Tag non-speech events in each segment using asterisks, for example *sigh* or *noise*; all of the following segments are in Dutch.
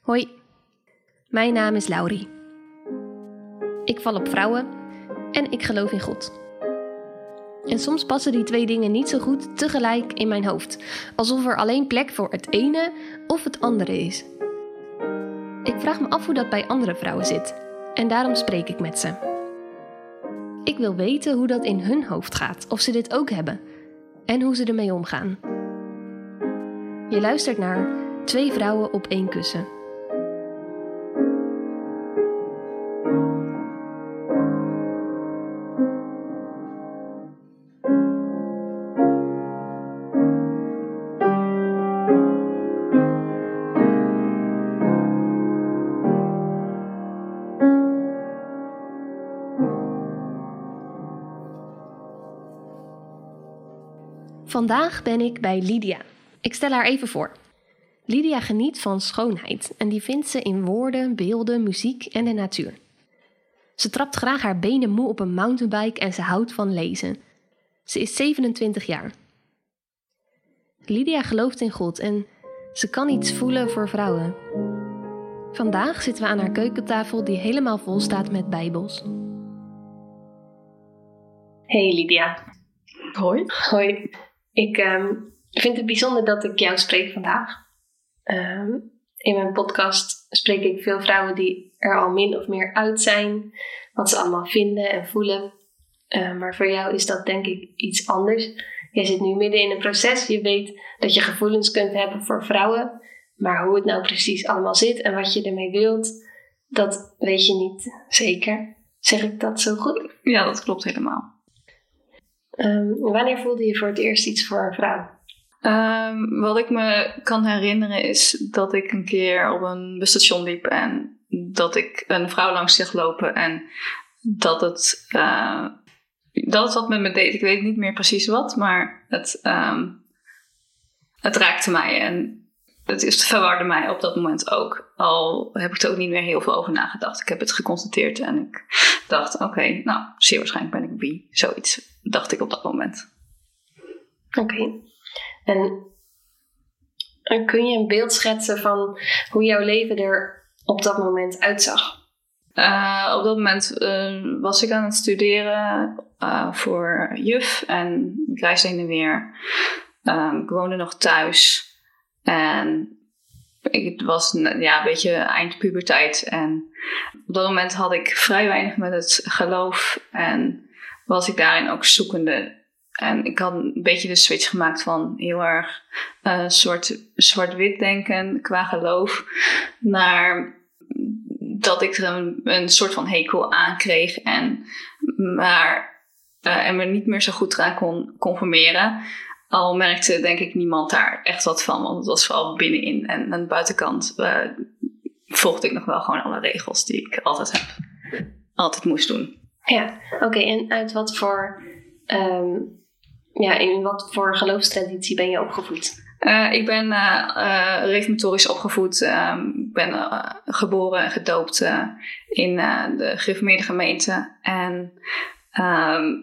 Hoi, mijn naam is Laurie. Ik val op vrouwen en ik geloof in God. En soms passen die twee dingen niet zo goed tegelijk in mijn hoofd, alsof er alleen plek voor het ene of het andere is. Ik vraag me af hoe dat bij andere vrouwen zit en daarom spreek ik met ze. Ik wil weten hoe dat in hun hoofd gaat, of ze dit ook hebben en hoe ze ermee omgaan. Je luistert naar Twee vrouwen op één kussen. Vandaag ben ik bij Lydia. Ik stel haar even voor. Lydia geniet van schoonheid en die vindt ze in woorden, beelden, muziek en de natuur. Ze trapt graag haar benen moe op een mountainbike en ze houdt van lezen. Ze is 27 jaar. Lydia gelooft in God en ze kan iets voelen voor vrouwen. Vandaag zitten we aan haar keukentafel die helemaal vol staat met bijbels. Hey Lydia. Hoi. Hoi. Ik ehm, vind het bijzonder dat ik jou spreek vandaag. Ehm, in mijn podcast spreek ik veel vrouwen die er al min of meer uit zijn, wat ze allemaal vinden en voelen. Ehm, maar voor jou is dat denk ik iets anders. Jij zit nu midden in een proces. Je weet dat je gevoelens kunt hebben voor vrouwen, maar hoe het nou precies allemaal zit en wat je ermee wilt, dat weet je niet zeker. Zeg ik dat zo goed? Ja, dat klopt helemaal. Ehm, wanneer voelde je voor het eerst iets voor een vrouw? Um, wat ik me kan herinneren is dat ik een keer op een busstation liep en dat ik een vrouw langs zich lopen en dat het, uh, dat wat met me deed. Ik weet niet meer precies wat, maar het, um, het raakte mij en het verwarde mij op dat moment ook. Al heb ik er ook niet meer heel veel over nagedacht. Ik heb het geconstateerd en ik dacht, oké, nou, zeer waarschijnlijk ben ik bi. Zoiets dacht ik op dat moment. Oké. En, en kun je een beeld schetsen van hoe jouw leven er op dat moment uitzag? Uh, op dat moment uh, was ik aan het studeren uh, voor juf en ik reisde heen en weer. ik woonde nog thuis en ik was ja, een beetje eindpuberteit. En op dat moment had ik vrij weinig met het geloof en was ik daarin ook zoekende en ik had een beetje de switch gemaakt van heel erg uh, soort zwart-wit denken qua geloof naar dat ik er een, een soort van hekel aan kreeg en, maar, uh, en me niet meer zo goed eraan kon conformeren. Al merkte denk ik niemand daar echt wat van, want het was vooral binnenin en aan de buitenkant uh, volgde ik nog wel gewoon alle regels die ik altijd heb, altijd moest doen. Ja, oké. En uit wat voor um ja, in wat voor geloofstraditie ben je opgevoed? Uh, ik ben uh, uh, reformatorisch opgevoed. Ehm, ik ben geboren en gedoopt in de gereformeerde gemeente. En ehm,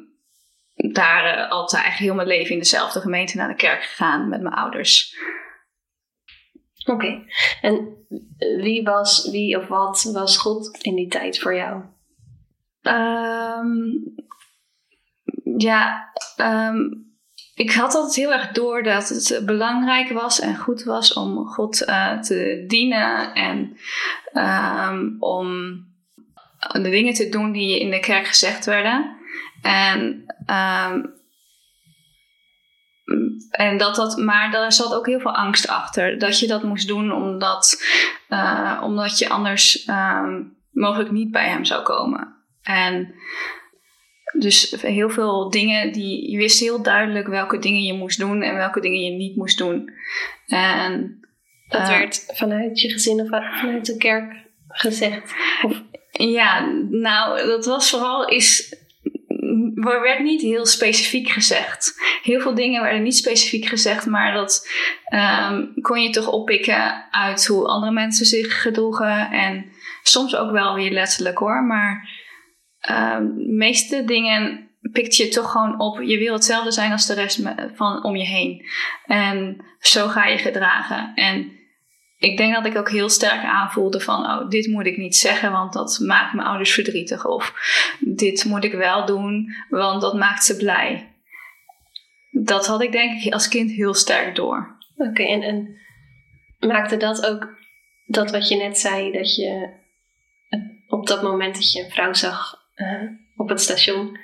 daar altijd eigenlijk heel mijn leven in dezelfde gemeente naar de kerk gegaan met mijn ouders. Oké. En wie was, wie of wat was God in die tijd voor jou? Um, ja, um, ik had altijd heel erg door dat het belangrijk was en goed was om God uh, te dienen en um, om de dingen te doen die in de kerk gezegd werden. En, um, en dat dat, maar daar zat ook heel veel angst achter. Dat je dat moest doen omdat, uh, omdat je anders um, mogelijk niet bij hem zou komen. En dus heel veel dingen die je wist heel duidelijk welke dingen je moest doen en welke dingen je niet moest doen. En dat uh, werd vanuit je gezin of vanuit de kerk gezegd? Of? Ja, nou, dat was vooral is. Er werd niet heel specifiek gezegd. Heel veel dingen werden niet specifiek gezegd, maar dat um, kon je toch oppikken uit hoe andere mensen zich gedroegen. En soms ook wel weer letterlijk hoor, maar uh, meeste dingen pikt je toch gewoon op. Je wil hetzelfde zijn als de rest van om je heen. En zo ga je gedragen. En ik denk dat ik ook heel sterk aanvoelde van, oh, dit moet ik niet zeggen, want dat maakt mijn ouders verdrietig. Of dit moet ik wel doen, want dat maakt ze blij. Dat had ik denk ik als kind heel sterk door. Oké, en, maakte dat ook dat wat je net zei, dat je op dat moment dat je een vrouw zag uh, op het station,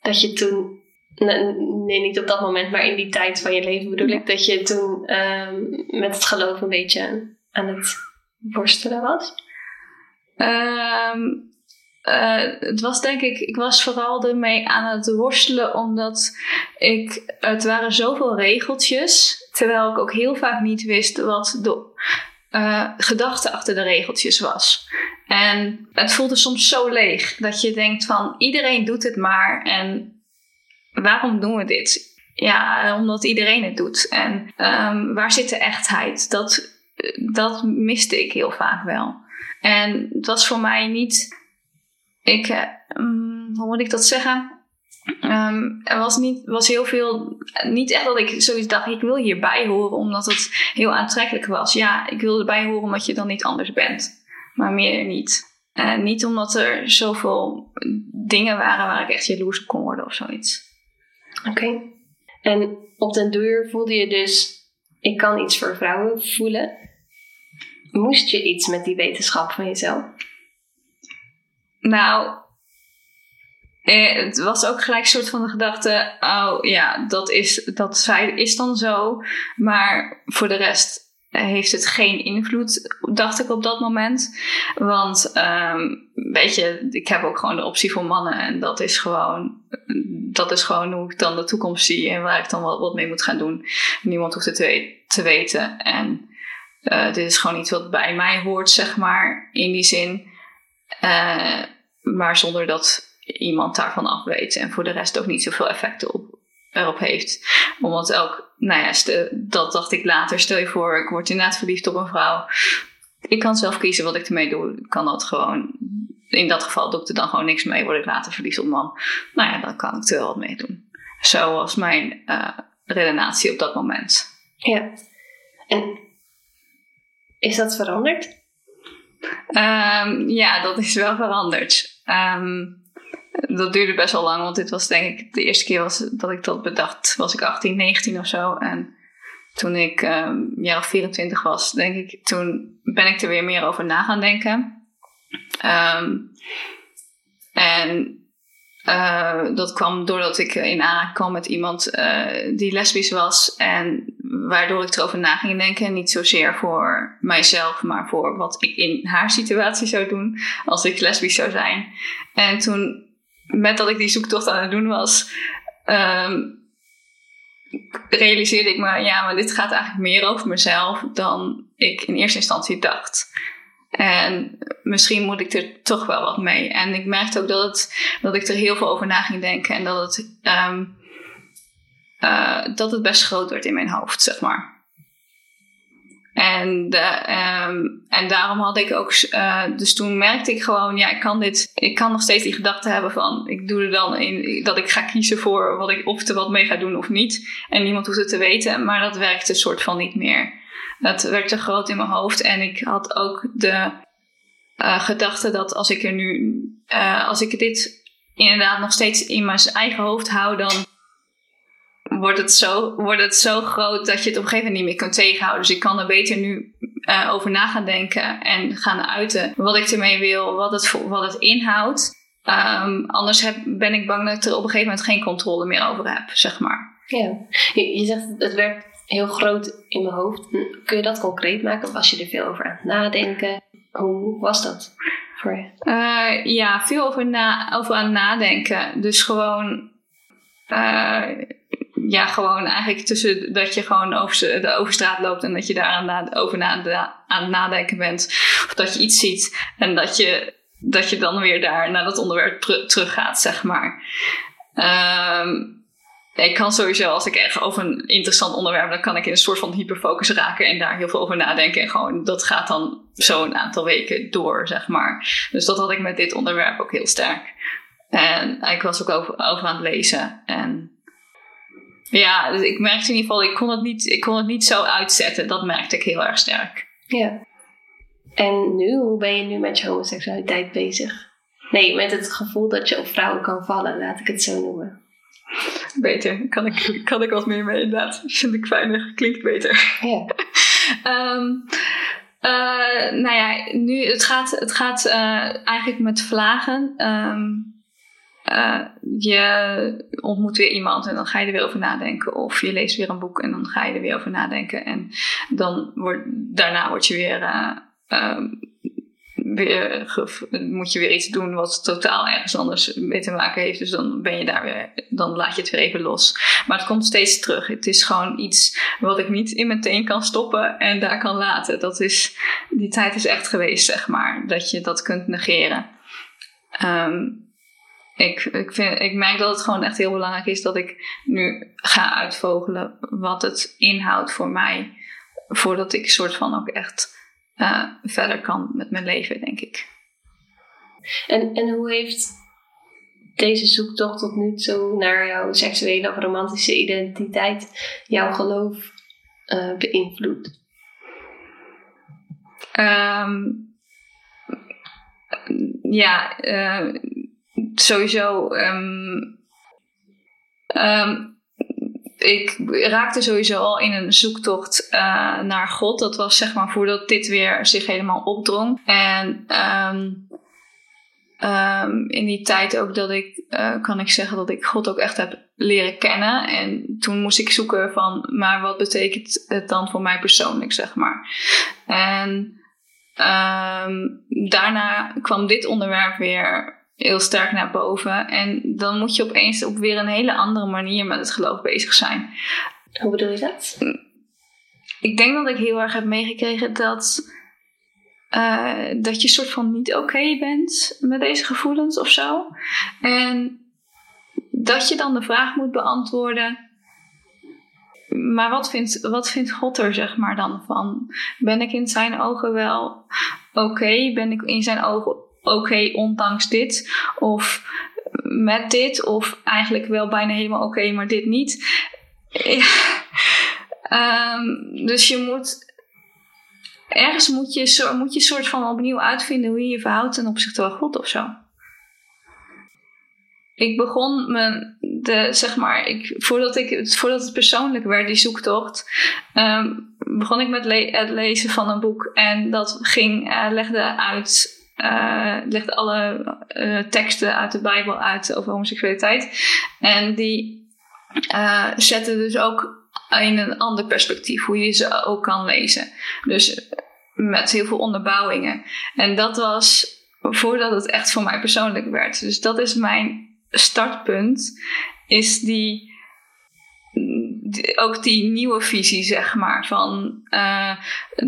dat je toen, nee niet op dat moment, maar in die tijd van je leven bedoel ik, dat je toen um, met het geloof een beetje aan het worstelen was? Um, uh, het was denk ik, ik was vooral ermee aan het worstelen omdat ik, het waren zoveel regeltjes, terwijl ik ook heel vaak niet wist wat de uh, gedachte achter de regeltjes was. En het voelde soms zo leeg dat je denkt van iedereen doet het maar en waarom doen we dit? Ja, omdat iedereen het doet. En um, waar zit de echtheid? Dat, dat miste ik heel vaak wel. En het was voor mij niet. Ik, um, hoe moet ik dat zeggen? Um, er was, niet, was heel veel. Niet echt dat ik zoiets dacht, ik wil hierbij horen omdat het heel aantrekkelijk was. Ja, ik wil erbij horen omdat je dan niet anders bent. Maar meer niet. Uh, niet omdat er zoveel dingen waren waar ik echt jaloers op kon worden of zoiets. Oké. En op den duur voelde je dus, ik kan iets voor vrouwen voelen. Moest je iets met die wetenschap van jezelf? Nou, eh, het was ook gelijk een soort van de gedachte: oh ja, dat is, dat zij is dan zo. Maar voor de rest heeft het geen invloed, dacht ik op dat moment. Want, um, weet ik heb ook gewoon de optie voor mannen. En dat is gewoon, dat is gewoon hoe ik dan de toekomst zie en waar ik dan wat, wat mee moet gaan doen. Niemand hoeft het te, te weten. En uh, dit is gewoon iets wat bij mij hoort, zeg maar, in die zin. Uh, maar zonder dat iemand daarvan af weet. En voor de rest ook niet zoveel effect op, erop heeft. Omdat ook, nou ja, dat dacht ik later. Stel je voor, ik word inderdaad verliefd op een vrouw. Ik kan zelf kiezen wat ik ermee doe. Ik kan dat gewoon. In dat geval doe ik er dan gewoon niks mee. Word ik later verliefd op man. Nou ja, dan kan ik er wel wat mee doen. Zo was mijn uh, redenatie op dat moment. Ja. En is dat veranderd? Um, ja, dat is wel veranderd. Um, dat duurde best wel lang, want dit was denk ik de eerste keer was, dat ik dat bedacht. Was ik 18, 19 of zo. En toen ik um, jaar of 24 was, denk ik, toen ben ik er weer meer over na gaan denken. Um, en uh, dat kwam doordat ik in aanraking kwam met iemand uh, die lesbisch was. En waardoor ik erover na ging denken. Niet zozeer voor mijzelf, maar voor wat ik in haar situatie zou doen als ik lesbisch zou zijn. En toen met dat ik die zoektocht aan het doen was, um, realiseerde ik me, ja, maar dit gaat eigenlijk meer over mezelf dan ik in eerste instantie dacht. En misschien moet ik er toch wel wat mee. En ik merkte ook dat, het, dat ik er heel veel over na ging denken en dat het, um, uh, dat het best groot werd in mijn hoofd, zeg maar. En, um, en daarom had ik ook, uh, dus toen merkte ik gewoon, ja, ik kan dit, ik kan nog steeds die gedachte hebben van, ik doe er dan in, dat ik ga kiezen voor wat ik, of er wat mee ga doen of niet. En niemand hoeft het te weten, maar dat werkte soort van niet meer. Dat werd te groot in mijn hoofd en ik had ook de uh, gedachte dat als ik er nu, uh, als ik dit inderdaad nog steeds in mijn eigen hoofd hou, dan wordt het, zo, wordt het zo groot dat je het op een gegeven moment niet meer kunt tegenhouden. Dus ik kan er beter nu uh, over na gaan denken en gaan uiten wat ik ermee wil, wat het, wat het inhoudt. Um, anders heb, ben ik bang dat ik er op een gegeven moment geen controle meer over heb, zeg maar. Ja, je, je zegt het werd heel groot in mijn hoofd. Kun je dat concreet maken? Was je er veel over aan het nadenken? Hoe was dat voor je? Uh, ja, veel over, na, over aan nadenken. Dus gewoon uh, ja, gewoon eigenlijk tussen dat je gewoon over de overstraat loopt en dat je daar aan, over aan het nadenken bent. Of dat je iets ziet en dat je, dat je dan weer daar naar dat onderwerp terug gaat, zeg maar. Um, ik kan sowieso, als ik echt over een interessant onderwerp, dan kan ik in een soort van hyperfocus raken en daar heel veel over nadenken. En gewoon, dat gaat dan zo een aantal weken door, zeg maar. Dus dat had ik met dit onderwerp ook heel sterk. En ik was ook over, over aan het lezen. En ja, dus ik merkte in ieder geval, ik kon, het niet, ik kon het niet zo uitzetten. Dat merkte ik heel erg sterk. Ja. En nu, hoe ben je nu met je homoseksualiteit bezig? Nee, met het gevoel dat je op vrouwen kan vallen, laat ik het zo noemen. Beter, kan ik, kan ik wat meer mee inderdaad. Vind ik fijner, klinkt beter. Ja. um, *laughs* uh, nou ja, nu, het gaat, het gaat uh, eigenlijk met vlagen. Um, uh, je ontmoet weer iemand en dan ga je er weer over nadenken. Of je leest weer een boek en dan ga je er weer over nadenken. En dan wordt, daarna word je weer, uh, weer moet je weer iets doen wat totaal ergens anders mee te maken heeft. Dus dan ben je daar weer, dan laat je het weer even los. Maar het komt steeds terug. Het is gewoon iets wat ik niet in meteen kan stoppen en daar kan laten. Dat is, die tijd is echt geweest, zeg maar. Dat je dat kunt negeren. Um, ik, ik, vind, ik merk dat het gewoon echt heel belangrijk is dat ik nu ga uitvogelen wat het inhoudt voor mij. Voordat ik soort van ook echt uh, verder kan met mijn leven, denk ik. En, en hoe heeft deze zoektocht tot nu toe naar jouw seksuele of romantische identiteit jouw geloof uh, beïnvloed? Um, ja, uh, sowieso. Um, um, ik raakte sowieso al in een zoektocht uh, naar God. Dat was zeg maar voordat dit weer zich helemaal opdrong. En um, in die tijd ook dat ik, uh, kan ik zeggen dat ik God ook echt heb leren kennen. En toen moest ik zoeken van, maar wat betekent het dan voor mij persoonlijk, zeg maar. En daarna kwam dit onderwerp weer heel sterk naar boven. En dan moet je opeens op weer een hele andere manier met het geloof bezig zijn. Hoe bedoel je dat? Ik denk dat ik heel erg heb meegekregen dat, uh, dat je soort van niet oké bent met deze gevoelens of zo. En dat je dan de vraag moet beantwoorden. Maar wat vindt, wat vindt God er, zeg maar, dan van? Ben ik in zijn ogen wel oké? Ben ik in zijn ogen oké ondanks dit. Of met dit. Of eigenlijk wel bijna helemaal oké, maar dit niet. Um, *laughs* dus je moet. Ergens moet je, moet je soort van opnieuw uitvinden hoe je je verhoudt ten opzichte van God of zo. Ik begon mijn, de, zeg maar, ik, voordat, ik, voordat het persoonlijk werd, die zoektocht, um, begon ik met het lezen van een boek. En dat ging, uh, legde uit uh, legt alle uh, teksten uit de Bijbel uit over homoseksualiteit. En die uh, zetten dus ook in een ander perspectief, hoe je ze ook kan lezen. Dus met heel veel onderbouwingen. En dat was voordat het echt voor mij persoonlijk werd. Dus dat is mijn startpunt, is die ook die nieuwe visie, zeg maar, van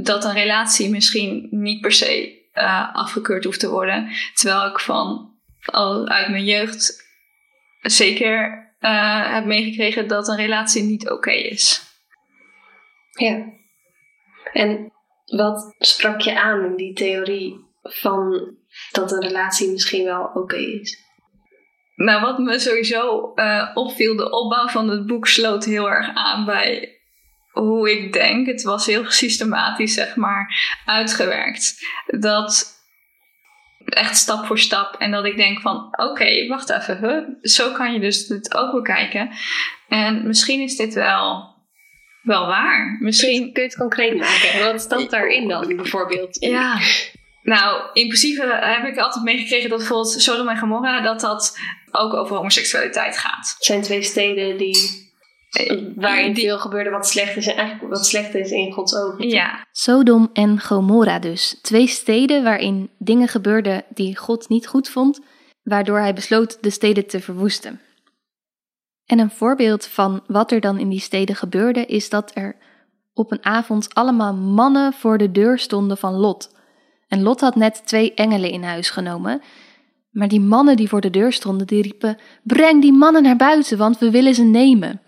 dat een relatie misschien niet per se uh, afgekeurd hoeft te worden. Terwijl ik van al uit mijn jeugd zeker uh, heb meegekregen dat een relatie niet oké okay is. Ja. En wat sprak je aan in die theorie van dat een relatie misschien wel oké okay is? Nou, wat me sowieso uh, opviel, de opbouw van het boek sloot heel erg aan bij hoe ik denk. Het was heel systematisch, zeg maar, uitgewerkt. Dat echt stap voor stap. En dat ik denk van, oké, wacht even. Huh? Zo kan je dus dit ook bekijken. En misschien is dit wel, wel waar. Misschien... Kun je, het concreet maken? Wat staat daarin dan, bijvoorbeeld? Ja, nou, in principe heb ik altijd meegekregen dat bijvoorbeeld Sodom en Gomorra... dat dat ook over homoseksualiteit gaat. Het zijn twee steden die eh, waarin veel gebeurde wat slecht is en eigenlijk wat slecht is in Gods ogen. Ja. Sodom en Gomorra dus. Twee steden waarin dingen gebeurden die God niet goed vond, waardoor hij besloot de steden te verwoesten. En een voorbeeld van wat er dan in die steden gebeurde is dat er op een avond allemaal mannen voor de deur stonden van Lot. En Lot had net twee engelen in huis genomen. Maar die mannen die voor de deur stonden, die riepen: Breng die mannen naar buiten, want we willen ze nemen.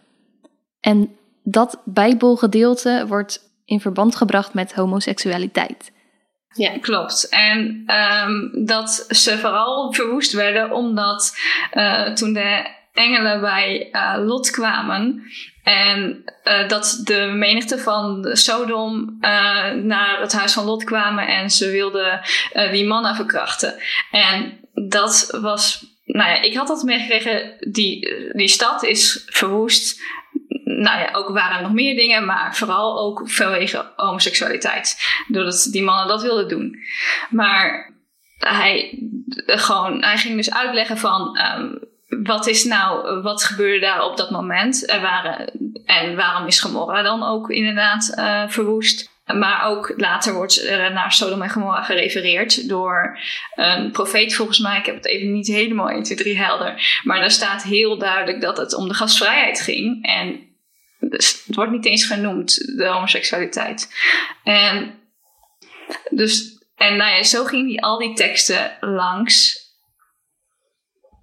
En dat Bijbelgedeelte wordt in verband gebracht met homoseksualiteit. Ja, klopt. En um, dat ze vooral verwoest werden omdat uh, toen de engelen bij uh, Lot kwamen. En uh, dat de menigte van Sodom naar het huis van Lot kwamen en ze wilden die mannen verkrachten. En dat was, nou ja, ik had dat meegekregen, die, die stad is verwoest nou ja, ook waren er nog meer dingen, maar vooral ook vanwege homoseksualiteit. Doordat die mannen dat wilden doen. Maar hij, gewoon, hij ging dus uitleggen van. Um, wat is nou, wat gebeurde daar op dat moment? Er waren, en waarom is Gomorra dan ook inderdaad uh, verwoest? Maar ook later wordt er naar Sodom en Gomorra gerefereerd door een profeet volgens mij. Ik heb het even niet helemaal 1, 2, 3 helder. Maar daar staat heel duidelijk dat het om de gastvrijheid ging. En dus het wordt niet eens genoemd, de homoseksualiteit. En, dus, en nou ja, zo ging die al die teksten langs.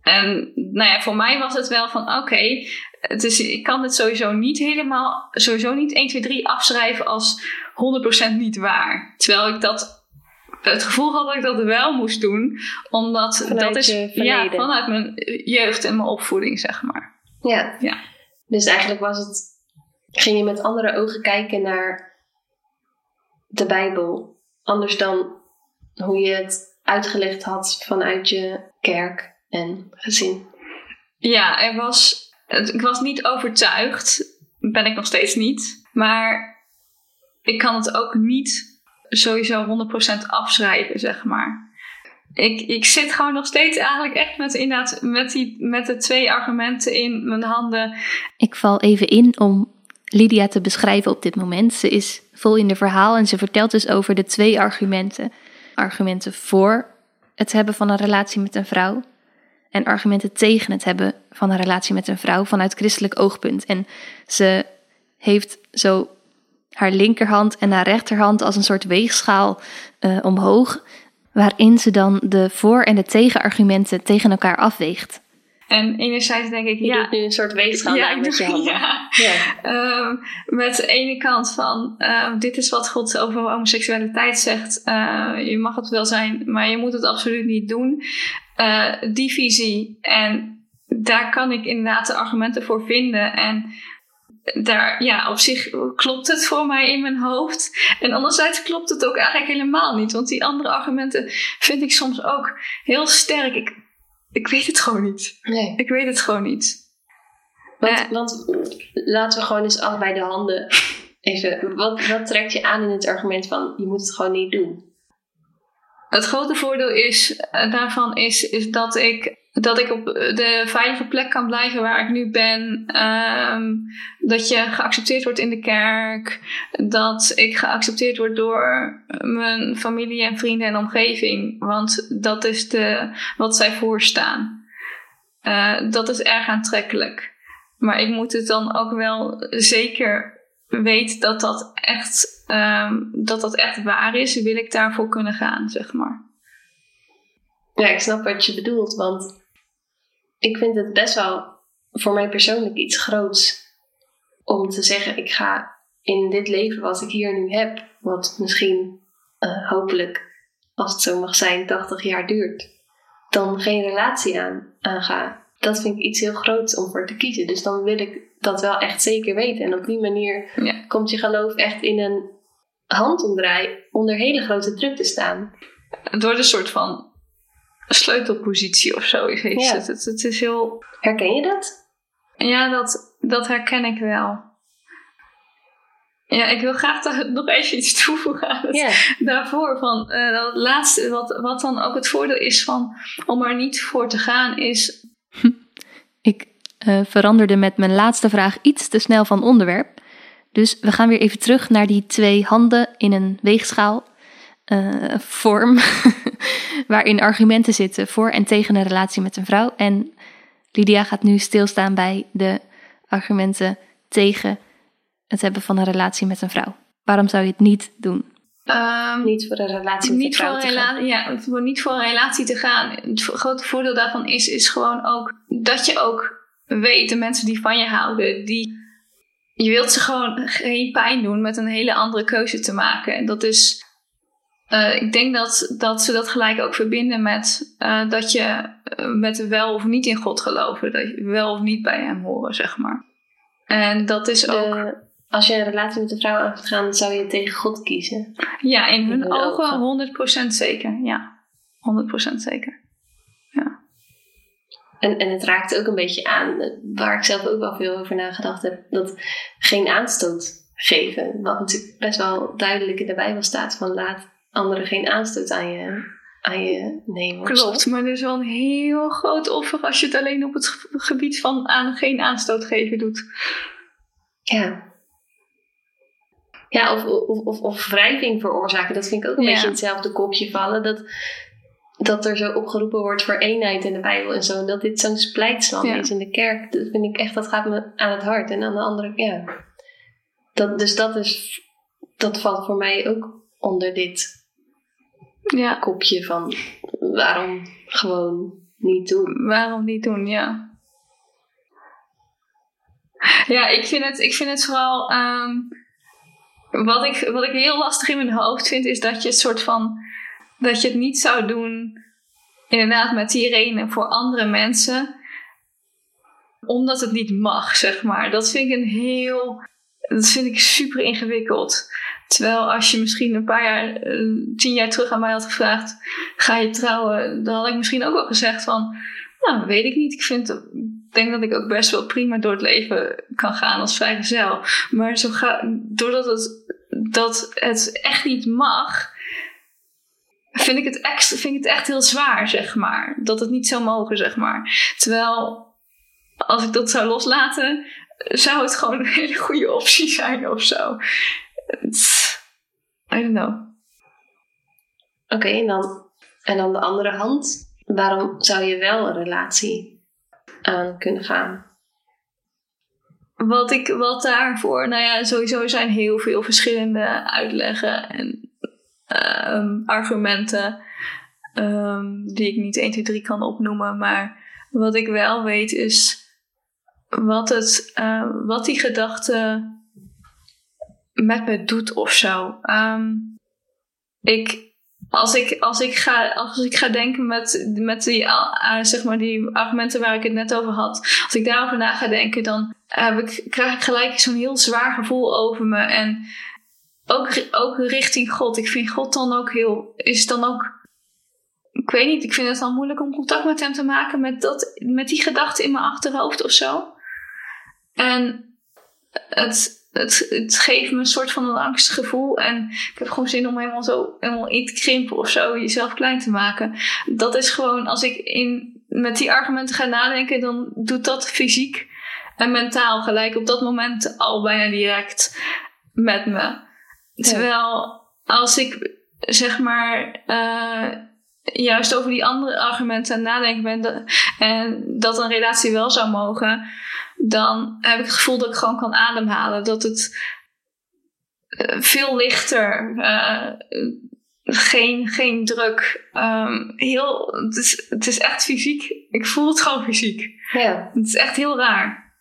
En nou ja, voor mij was het wel van oké, okay, ik kan het sowieso niet helemaal, sowieso niet 1, 2, 3 afschrijven als 100% niet waar. Terwijl ik dat, het gevoel had dat ik dat wel moest doen, omdat vanuit dat is ja, vanuit mijn jeugd en mijn opvoeding, zeg maar. Ja. ja. Dus eigenlijk was het ging je met andere ogen kijken naar de Bijbel. Anders dan hoe je het uitgelegd had vanuit je kerk en gezin. Ja, er was, ik was niet overtuigd. Ben ik nog steeds niet. Maar ik kan het ook niet sowieso 100% afschrijven, zeg maar. Ik, ik zit gewoon nog steeds eigenlijk echt met, inderdaad, met, die, met de twee argumenten in mijn handen. Ik val even in om Lydia te beschrijven op dit moment. Ze is vol in de verhaal en ze vertelt dus over de twee argumenten. Argumenten voor het hebben van een relatie met een vrouw en argumenten tegen het hebben van een relatie met een vrouw vanuit christelijk oogpunt. En ze heeft zo haar linkerhand en haar rechterhand als een soort weegschaal uh, omhoog, waarin ze dan de voor- en de tegenargumenten tegen elkaar afweegt. En enerzijds denk ik, je ja. doet nu een soort weegschaal ja, met je handen. Ja. ja. Um, met de ene kant van, uh, dit is wat God over homoseksualiteit zegt. Uh, je mag het wel zijn, maar je moet het absoluut niet doen. Uh, die visie. En daar kan ik inderdaad de argumenten voor vinden. En daar, ja, op zich klopt het voor mij in mijn hoofd. En anderzijds klopt het ook eigenlijk helemaal niet. Want die andere argumenten vind ik soms ook heel sterk. Ik, ik weet het gewoon niet. Nee. Ik weet het gewoon niet. Want, uh, want laten we gewoon eens allebei de handen even. Wat, wat trekt je aan in het argument van je moet het gewoon niet doen? Het grote voordeel is, uh, daarvan is, is dat ik dat ik op de veilige plek kan blijven waar ik nu ben. Um, dat je geaccepteerd wordt in de kerk. Dat ik geaccepteerd word door mijn familie en vrienden en omgeving. Want dat is de, wat zij voorstaan. Uh, dat is erg aantrekkelijk. Maar ik moet het dan ook wel zeker weten dat dat echt, um, dat dat echt waar is. Wil ik daarvoor kunnen gaan, zeg maar. Ja, ik snap wat je bedoelt. Want ik vind het best wel voor mij persoonlijk iets groots om te zeggen: ik ga in dit leven wat ik hier nu heb, wat misschien uh, hopelijk, als het zo mag zijn, 80 jaar duurt, dan geen relatie aan, aangaan. Dat vind ik iets heel groots om voor te kiezen. Dus dan wil ik dat wel echt zeker weten. En op die manier ja. komt je geloof echt in een handomdraai onder hele grote druk te staan. Wordt een soort van sleutelpositie of zo. Is Ja. het. Het, het is heel. Herken je dat? Ja, dat, dat herken ik wel. Ja, ik wil graag nog even iets toevoegen aan het daarvoor. Van, eh, dat laatste, wat, wat dan ook het voordeel is van om er niet voor te gaan, is. *laughs* Ik uh, veranderde met mijn laatste vraag iets te snel van onderwerp. Dus we gaan weer even terug naar die twee handen in een weegschaal uh, vorm. *laughs* waarin argumenten zitten voor en tegen een relatie met een vrouw. En Lydia gaat nu stilstaan bij de argumenten tegen het hebben van een relatie met een vrouw. Waarom zou je het niet doen? Um, Niet voor een relatie met niet een vrouw voor te een gaan. relatie, ja, voor niet voor een relatie te gaan. Het grote voordeel daarvan is, is gewoon ook dat je ook weet, de mensen die van je houden, die, je wilt ze gewoon geen pijn doen met een hele andere keuze te maken. En dat is, Uh, ik denk dat, dat ze dat gelijk ook verbinden met uh, dat je uh, met wel of niet in God geloven. Dat je wel of niet bij hem horen, zeg maar. En dat is ook. als je een relatie met een vrouw aan gaat gaan, zou je tegen God kiezen? Ja, in, in hun, hun, ogen, ogen 100% zeker. Ja, 100% zeker. Ja. En, en het raakt ook een beetje aan, waar ik zelf ook wel veel over nagedacht heb, dat geen aanstoot geven. Wat natuurlijk best wel duidelijk in de Bijbel staat van laat anderen geen aanstoot aan je, aan je nemen. Klopt, maar er is wel een heel groot offer als je het alleen op het gebied van aan geen aanstoot geven doet. Ja. Ja, of, of, of, of wrijving veroorzaken. Dat vind ik ook een beetje in hetzelfde kopje vallen. Dat, dat er zo opgeroepen wordt voor eenheid in de Bijbel en zo. En dat dit zo'n splijtsland is in de kerk. Dat vind ik echt, dat gaat me aan het hart. En aan de andere, ja. Dat, dus dat is, dat valt voor mij ook onder dit ja. kopje van waarom gewoon niet doen. Waarom niet doen, ja. Ja, ik vind het, ik vind het vooral. Um, wat, ik, wat ik heel lastig in mijn hoofd vind, is dat je het soort van. dat je het niet zou doen. Inderdaad, met die reden voor andere mensen. Omdat het niet mag, zeg maar. Dat vind ik een heel. Dat vind ik super ingewikkeld. Terwijl als je misschien een paar jaar, eh, tien jaar terug aan mij had gevraagd: ga je trouwen? Dan had ik misschien ook wel gezegd van. Nou, weet ik niet. Ik vind, denk dat ik ook best wel prima door het leven kan gaan als vrijgezel. Maar zo ga, doordat het, dat het echt niet mag, vind ik, het echt, vind ik het echt heel zwaar, zeg maar. Dat het niet zou mogen, zeg maar. Terwijl, als ik dat zou loslaten, zou het gewoon een hele goede optie zijn of zo. I don't know. Oké, en, dan, en dan de andere hand. Waarom zou je wel een relatie aan kunnen gaan? Wat, ik, wat daarvoor, nou ja, sowieso zijn heel veel verschillende uitleggen en um, argumenten um, die ik niet 1, 2, 3 kan opnoemen. Maar wat ik wel weet is wat, het, uh, wat die gedachte met me doet of zo. Um, ik, als, ik, als, ik ga, als ik ga denken met, met die, uh, zeg maar die argumenten waar ik het net over had, als ik daarover na ga denken, dan heb ik, krijg ik gelijk zo'n heel zwaar gevoel over me. En ook, ook richting God. Ik vind God dan ook heel, is dan ook ik weet niet, ik vind het dan moeilijk om contact met hem te maken met, dat, met die gedachte in mijn achterhoofd of zo. En het, het, het geeft me een soort van een angstgevoel. En ik heb gewoon zin om helemaal zo helemaal in te krimpen of zo, jezelf klein te maken. Dat is gewoon, als ik in, met die argumenten ga nadenken, dan doet dat fysiek en mentaal gelijk op dat moment al bijna direct met me. Terwijl als ik zeg maar. Uh, juist over die andere argumenten aan nadenken ben en dat een relatie wel zou mogen, dan heb ik het gevoel dat ik gewoon kan ademhalen. Dat het uh, veel lichter, uh, geen, geen druk. Um, heel, het, is, het is echt fysiek. Ik voel het gewoon fysiek. Ja. Het is echt heel raar.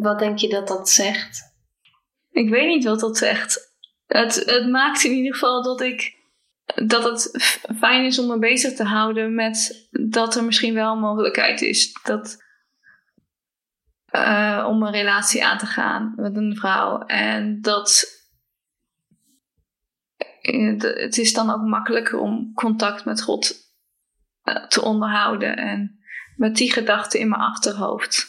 Wat denk je dat dat zegt? Ik weet niet wat dat zegt. Het, het maakt in ieder geval dat ik dat het fijn is om me bezig te houden met dat er misschien wel een mogelijkheid is dat uh, om een relatie aan te gaan met een vrouw. En dat eh, het is dan ook makkelijker om contact met God uh, te onderhouden en met die gedachten in mijn achterhoofd.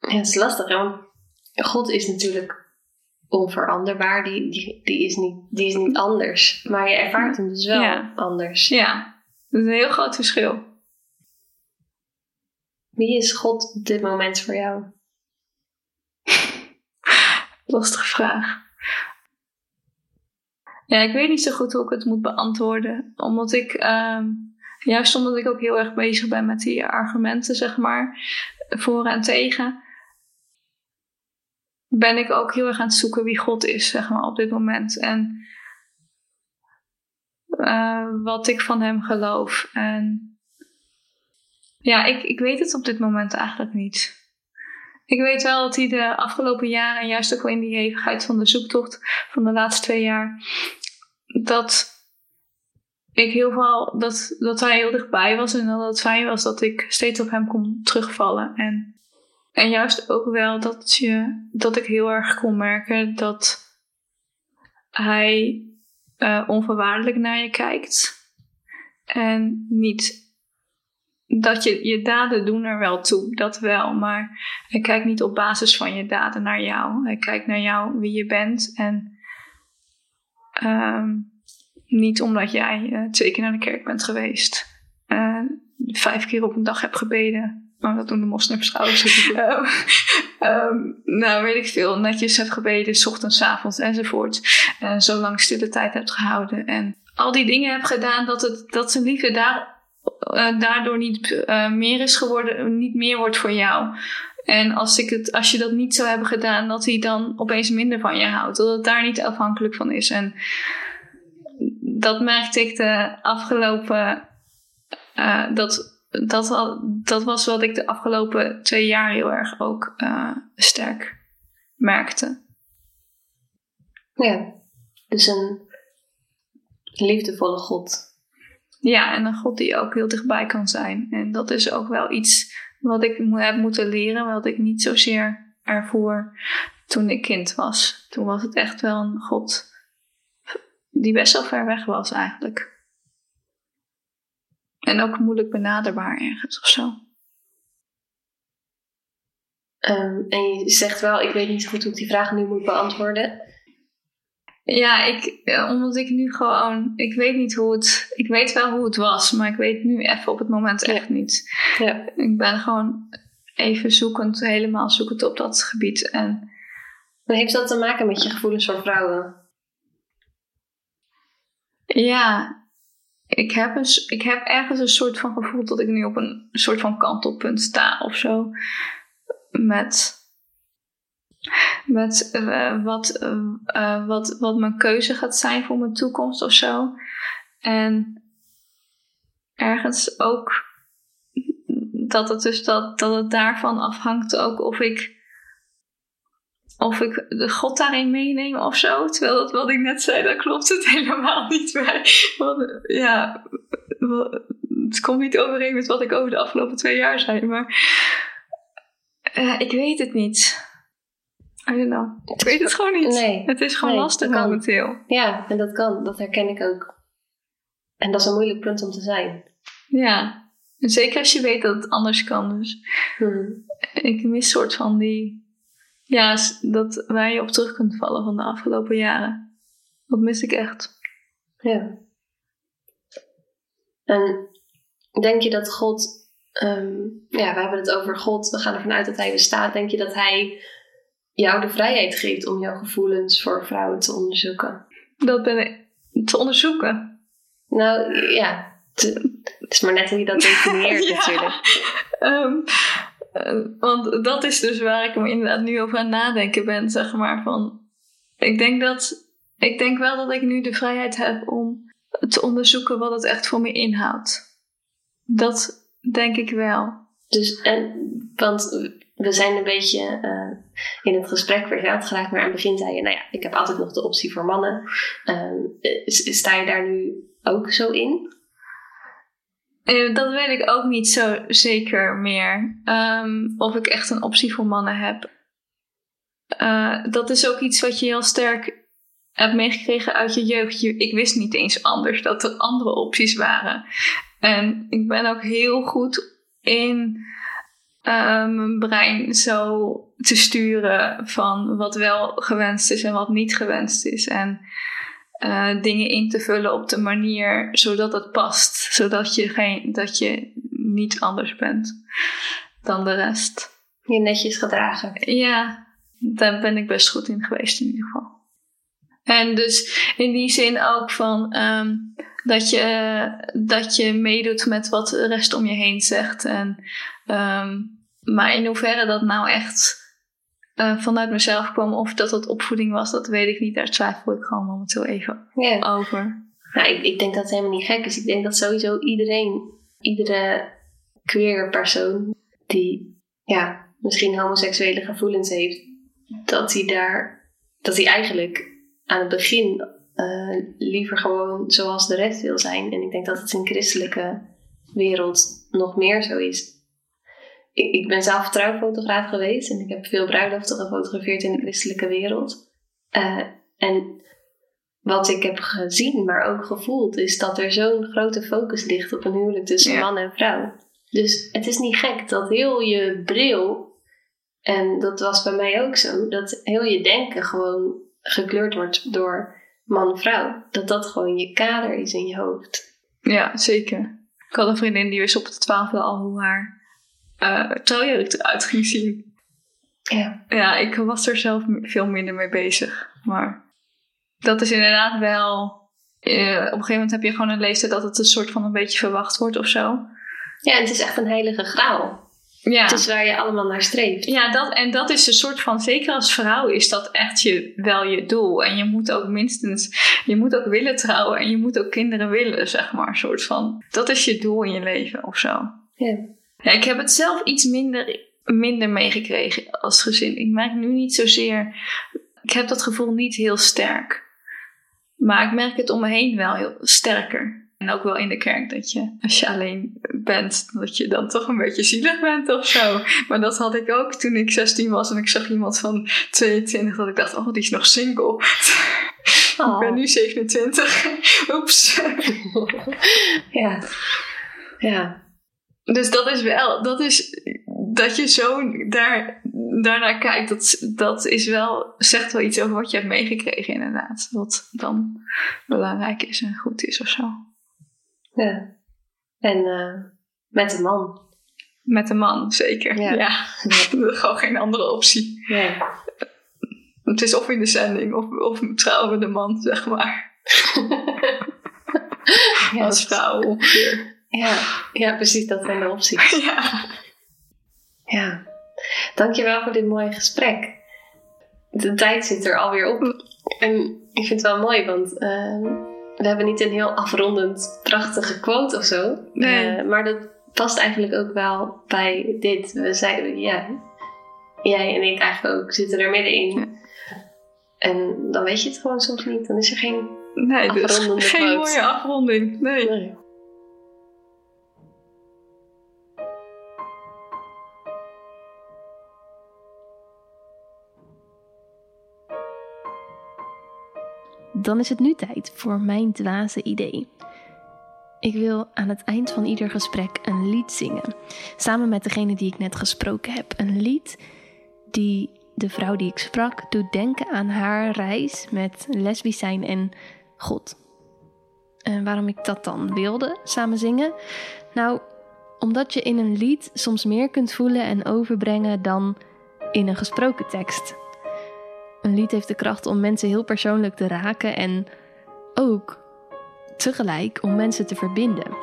Ja, het is lastig, want God is natuurlijk onveranderbaar. Die, die, die, is niet, die is niet anders. Maar je ervaart hem dus wel ja. anders. Ja, dat is een heel groot verschil. Wie is God op dit moment voor jou? *laughs* Lastige vraag. Ja, ik weet niet zo goed hoe ik het moet beantwoorden. Omdat ik, uh, juist omdat ik ook heel erg bezig ben met die argumenten, zeg maar, voor en tegen, ben ik ook heel erg aan het zoeken wie God is, zeg maar, op dit moment. En uh, wat ik van Hem geloof. En ja, ik, ik weet het op dit moment eigenlijk niet. Ik weet wel dat hij de afgelopen jaren, juist ook wel in die hevigheid van de zoektocht van de laatste twee jaar, dat ik heel veel, dat, dat hij heel dichtbij was en dat het fijn was dat ik steeds op hem kon terugvallen. En, en juist ook wel dat, je, dat ik heel erg kon merken dat hij uh, onvoorwaardelijk naar je kijkt. En niet dat je, je daden doen er wel toe, dat wel. Maar hij kijkt niet op basis van je daden naar jou. Hij kijkt naar jou, wie je bent. En um, niet omdat jij uh, twee keer naar de kerk bent geweest. Uh, vijf keer op een dag hebt gebeden. Nou, dat doen de moslims trouwens. um, nou, weet ik veel. Netjes hebt gebeden, s ochtends, s avonds enzovoort. En zo lang stille tijd hebt gehouden. En al die dingen hebt gedaan dat, het, dat zijn liefde daar uh, daardoor niet uh, meer is geworden, niet meer wordt voor jou. En als, ik het, als je dat niet zou hebben gedaan, dat hij dan opeens minder van je houdt. Dat het daar niet afhankelijk van is. En dat merkte ik de afgelopen. Uh, dat, dat, dat was wat ik de afgelopen twee jaar heel erg ook sterk merkte. Ja, dus een liefdevolle God ja, en een God die ook heel dichtbij kan zijn. En dat is ook wel iets wat ik heb moeten leren, wat ik niet zozeer ervoor toen ik kind was. Toen was het echt wel een God die best wel ver weg was eigenlijk. En ook moeilijk benaderbaar ergens of zo. Um, en je zegt wel, ik weet niet goed hoe ik die vraag nu moet beantwoorden. Ja, ik, omdat ik nu gewoon, ik weet niet hoe het, ik weet wel hoe het was, maar ik weet nu even op het moment echt niet. Ja. Ik ben gewoon even zoekend, helemaal zoekend op dat gebied. En, maar heeft dat te maken met je gevoelens voor vrouwen? Ja, ik heb, een, ik heb ergens een soort van gevoel dat ik nu op een soort van kantelpunt sta of zo. Met met uh, wat, uh, wat, wat mijn keuze gaat zijn voor mijn toekomst of zo. En ergens ook dat het dus dat, dat het daarvan afhangt ook of ik of ik de God daarin meeneem of zo. Terwijl dat wat ik net zei, daar klopt het *laughs* helemaal niet bij. Want, ja, het komt niet overeen met wat ik over de afgelopen twee jaar zei. Maar uh, ik weet het niet. I don't know. Ik weet het gewoon niet. Nee. Het is gewoon lastig momenteel. Ja, en dat kan. Dat herken ik ook. En dat is een moeilijk punt om te zijn. Ja. En zeker als je weet dat het anders kan. Dus hmm. ik mis soort van die... Ja, dat waar je op terug kunt vallen van de afgelopen jaren. Dat mis ik echt. Ja. En denk je dat God... Um, ja, we hebben het over God. We gaan ervan uit dat hij bestaat. Denk je dat hij jou de vrijheid geeft om jouw gevoelens voor vrouwen te onderzoeken. Dat ben ik te onderzoeken. Nou ja, het is maar net hoe je dat *laughs* definieert natuurlijk. Um, want dat is dus waar ik me inderdaad nu over aan nadenken ben, zeg maar. Van, ik denk dat, ik denk wel dat ik nu de vrijheid heb om te onderzoeken wat het echt voor me inhoudt. Dat denk ik wel. Dus, en, want we zijn een beetje uh, in het gesprek verteld geraakt, maar aan het begin zei je, nou ja, ik heb altijd nog de optie voor mannen. Uh, sta je daar nu ook zo in? Uh, dat weet ik ook niet zo zeker meer. Um, of ik echt een optie voor mannen heb. Uh, dat is ook iets wat je heel sterk hebt meegekregen uit je jeugd. Je, ik wist niet eens anders dat er andere opties waren. En ik ben ook heel goed in uh, mijn brein zo te sturen van wat wel gewenst is en wat niet gewenst is. En uh, dingen in te vullen op de manier zodat het past. Zodat je, geen, dat je niet anders bent dan de rest. Je netjes gedragen. Ja, daar ben ik best goed in geweest in ieder geval. En dus in die zin ook van um, dat, je, dat je meedoet met wat de rest om je heen zegt. En um, maar in hoeverre dat nou echt uh, vanuit mezelf kwam of dat dat opvoeding was, dat weet ik niet. Daar twijfel ik gewoon momenteel even over. Nou, ik, ik denk dat het helemaal niet gek is. Ik denk dat sowieso iedereen, iedere queer persoon die ja, misschien homoseksuele gevoelens heeft, dat hij daar, dat hij eigenlijk aan het begin uh, liever gewoon zoals de rest wil zijn. En ik denk dat het in christelijke wereld nog meer zo is. Ik, ik ben zelf trouwfotograaf geweest en ik heb veel bruiloften gefotografeerd in de christelijke wereld. Uh, en wat ik heb gezien, maar ook gevoeld, is dat er zo'n grote focus ligt op een huwelijk tussen man en vrouw. Dus het is niet gek dat heel je bril, en dat was bij mij ook zo, dat heel je denken gewoon gekleurd wordt door man-vrouw. Dat dat gewoon je kader is in je hoofd. Ja, zeker. Ik had een vriendin die wist op de twaalfde al hoe haar uh, trouwjurk eruit ging zien. Ja. Ja, ik was er zelf veel minder mee bezig. Maar dat is inderdaad wel... Uh, op een gegeven moment heb je gewoon een leeftijd dat het een soort van een beetje verwacht wordt of zo. Ja, en het is echt een heilige graal. Ja. Het is waar je allemaal naar streeft. Ja, dat, en dat is een soort van, zeker als vrouw, is dat echt je, wel je doel. En je moet ook minstens, je moet ook willen trouwen en je moet ook kinderen willen, zeg maar. Soort van, dat is je doel in je leven of zo. Ja. Ja ik heb het zelf iets minder, minder meegekregen als gezin. Ik merk nu niet zozeer, ik heb dat gevoel niet heel sterk. Maar ik merk het om me heen wel heel sterker. En ook wel in de kerk dat je, als je alleen bent, dat je dan toch een beetje zielig bent of zo. Maar dat had ik ook toen ik 16 was en ik zag iemand van 22, dat ik dacht, oh, die is nog single. Oh. *laughs* ik ben nu 27. *laughs* Oeps. ja. Ja. Dus dat is wel, dat is, dat je zo daar, daarnaar kijkt, dat, dat is wel, zegt wel iets over wat je hebt meegekregen inderdaad. Wat dan belangrijk is en goed is of zo. Ja. En uh, met een man. Met een man, zeker. Ja. ja. *laughs* Gewoon geen andere optie. Ja. Het is of in de zending of, of trouwen we de man, zeg maar. *laughs* ja, Als vrouw ongeveer. Ja. *laughs* ja, precies, dat zijn de opties. *laughs* ja. Ja. Dankjewel voor dit mooie gesprek. De tijd zit er alweer op. En ik vind het wel mooi, want... Uh, we hebben niet een heel afrondend prachtige quote of zo. Nee. Uh, maar dat past eigenlijk ook wel bij dit. We zeiden, ja, jij en ik eigenlijk ook zitten er middenin. Ja. En dan weet je het gewoon soms niet. Dan is er geen nee, dus afrondende dus *laughs* geen mooie afronding. nee. nee. Dan is het nu tijd voor mijn dwaze idee. Ik wil aan het eind van ieder gesprek een lied zingen. Samen met degene die ik net gesproken heb. Een lied die de vrouw die ik sprak doet denken aan haar reis met lesbisch zijn en God. En waarom ik dat dan wilde samen zingen? Nou, omdat je in een lied soms meer kunt voelen en overbrengen dan in een gesproken tekst. Een lied heeft de kracht om mensen heel persoonlijk te raken en ook tegelijk om mensen te verbinden.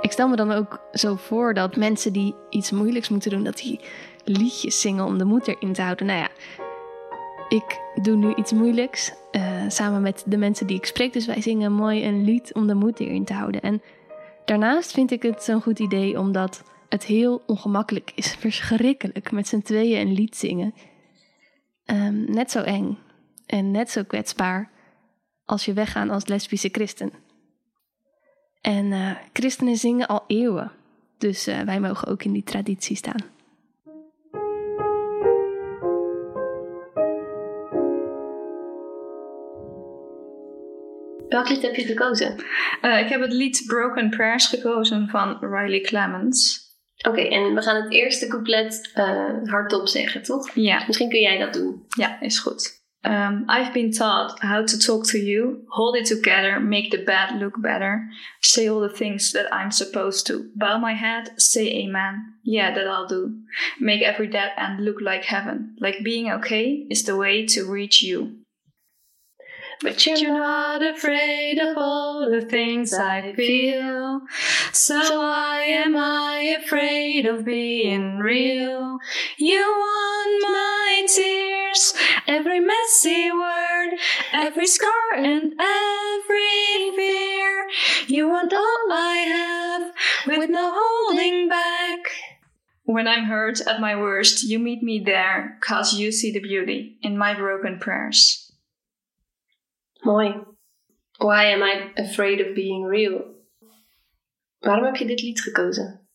Ik stel me dan ook zo voor dat mensen die iets moeilijks moeten doen, dat die liedjes zingen om de moed erin te houden. Nou ja, ik doe nu iets moeilijks uh, samen met de mensen die ik spreek, dus wij zingen mooi een lied om de moed erin te houden. En daarnaast vind ik het zo'n goed idee omdat het heel ongemakkelijk is, verschrikkelijk, met z'n tweeën een lied zingen. Ehm, net zo eng en net zo kwetsbaar als je weggaan als lesbische christen. En uh, christenen zingen al eeuwen, dus uh, wij mogen ook in die traditie staan. Welk lied heb je gekozen? Uh, ik heb het lied Broken Prayers gekozen van Riley Clemens. Oké, en we gaan het eerste couplet uh, hardop zeggen, toch? Ja. Misschien kun jij dat doen. Ja, is goed. Um, I've been taught how to talk to you, hold it together, make the bad look better, say all the things that I'm supposed to. Bow my head, say amen. Yeah, that I'll do. Make every dead end look like heaven. Like being okay is the way to reach you. But you're not afraid of all the things I feel. So why am I afraid of being real? You want my tears, every messy word, every scar and every fear. You want all I have with no holding back. When I'm hurt at my worst, you meet me there, cause you see the beauty in my broken prayers. Mooi. Why am I afraid of being real? Waarom heb je dit lied gekozen?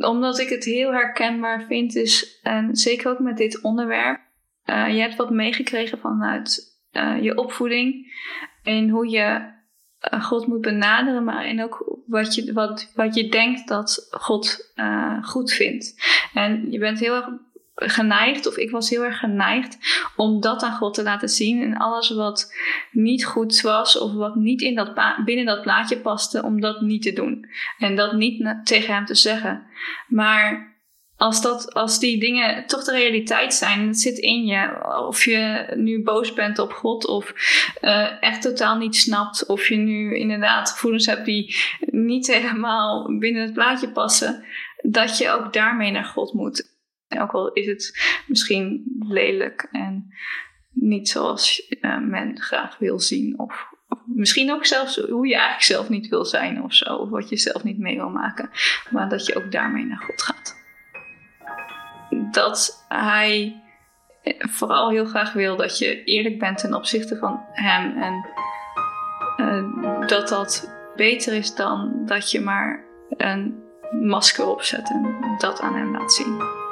Omdat ik het heel herkenbaar vind, is, en zeker ook met dit onderwerp, uh, je hebt wat meegekregen vanuit uh, je opvoeding en hoe je uh, God moet benaderen, maar en ook wat je, wat, wat je denkt dat God goed vindt. En je bent heel erg geneigd, of ik was heel erg geneigd, om dat aan God te laten zien. En alles wat niet goed was, of wat niet in dat binnen dat plaatje paste, om dat niet te doen. En dat niet tegen hem te zeggen. Maar als, dat, als die dingen toch de realiteit zijn, het zit in je, of je nu boos bent op God, of uh, echt totaal niet snapt, of je nu inderdaad gevoelens hebt die niet helemaal binnen het plaatje passen, dat je ook daarmee naar God moet. Ook al is het misschien lelijk en niet zoals uh, men graag wil zien. Of, misschien ook zelfs hoe je eigenlijk zelf niet wil zijn of zo. Of wat je zelf niet mee wil maken. Maar dat je ook daarmee naar God gaat. Dat hij vooral heel graag wil dat je eerlijk bent ten opzichte van hem. En uh, dat dat beter is dan dat je maar een masker opzet en dat aan hem laat zien.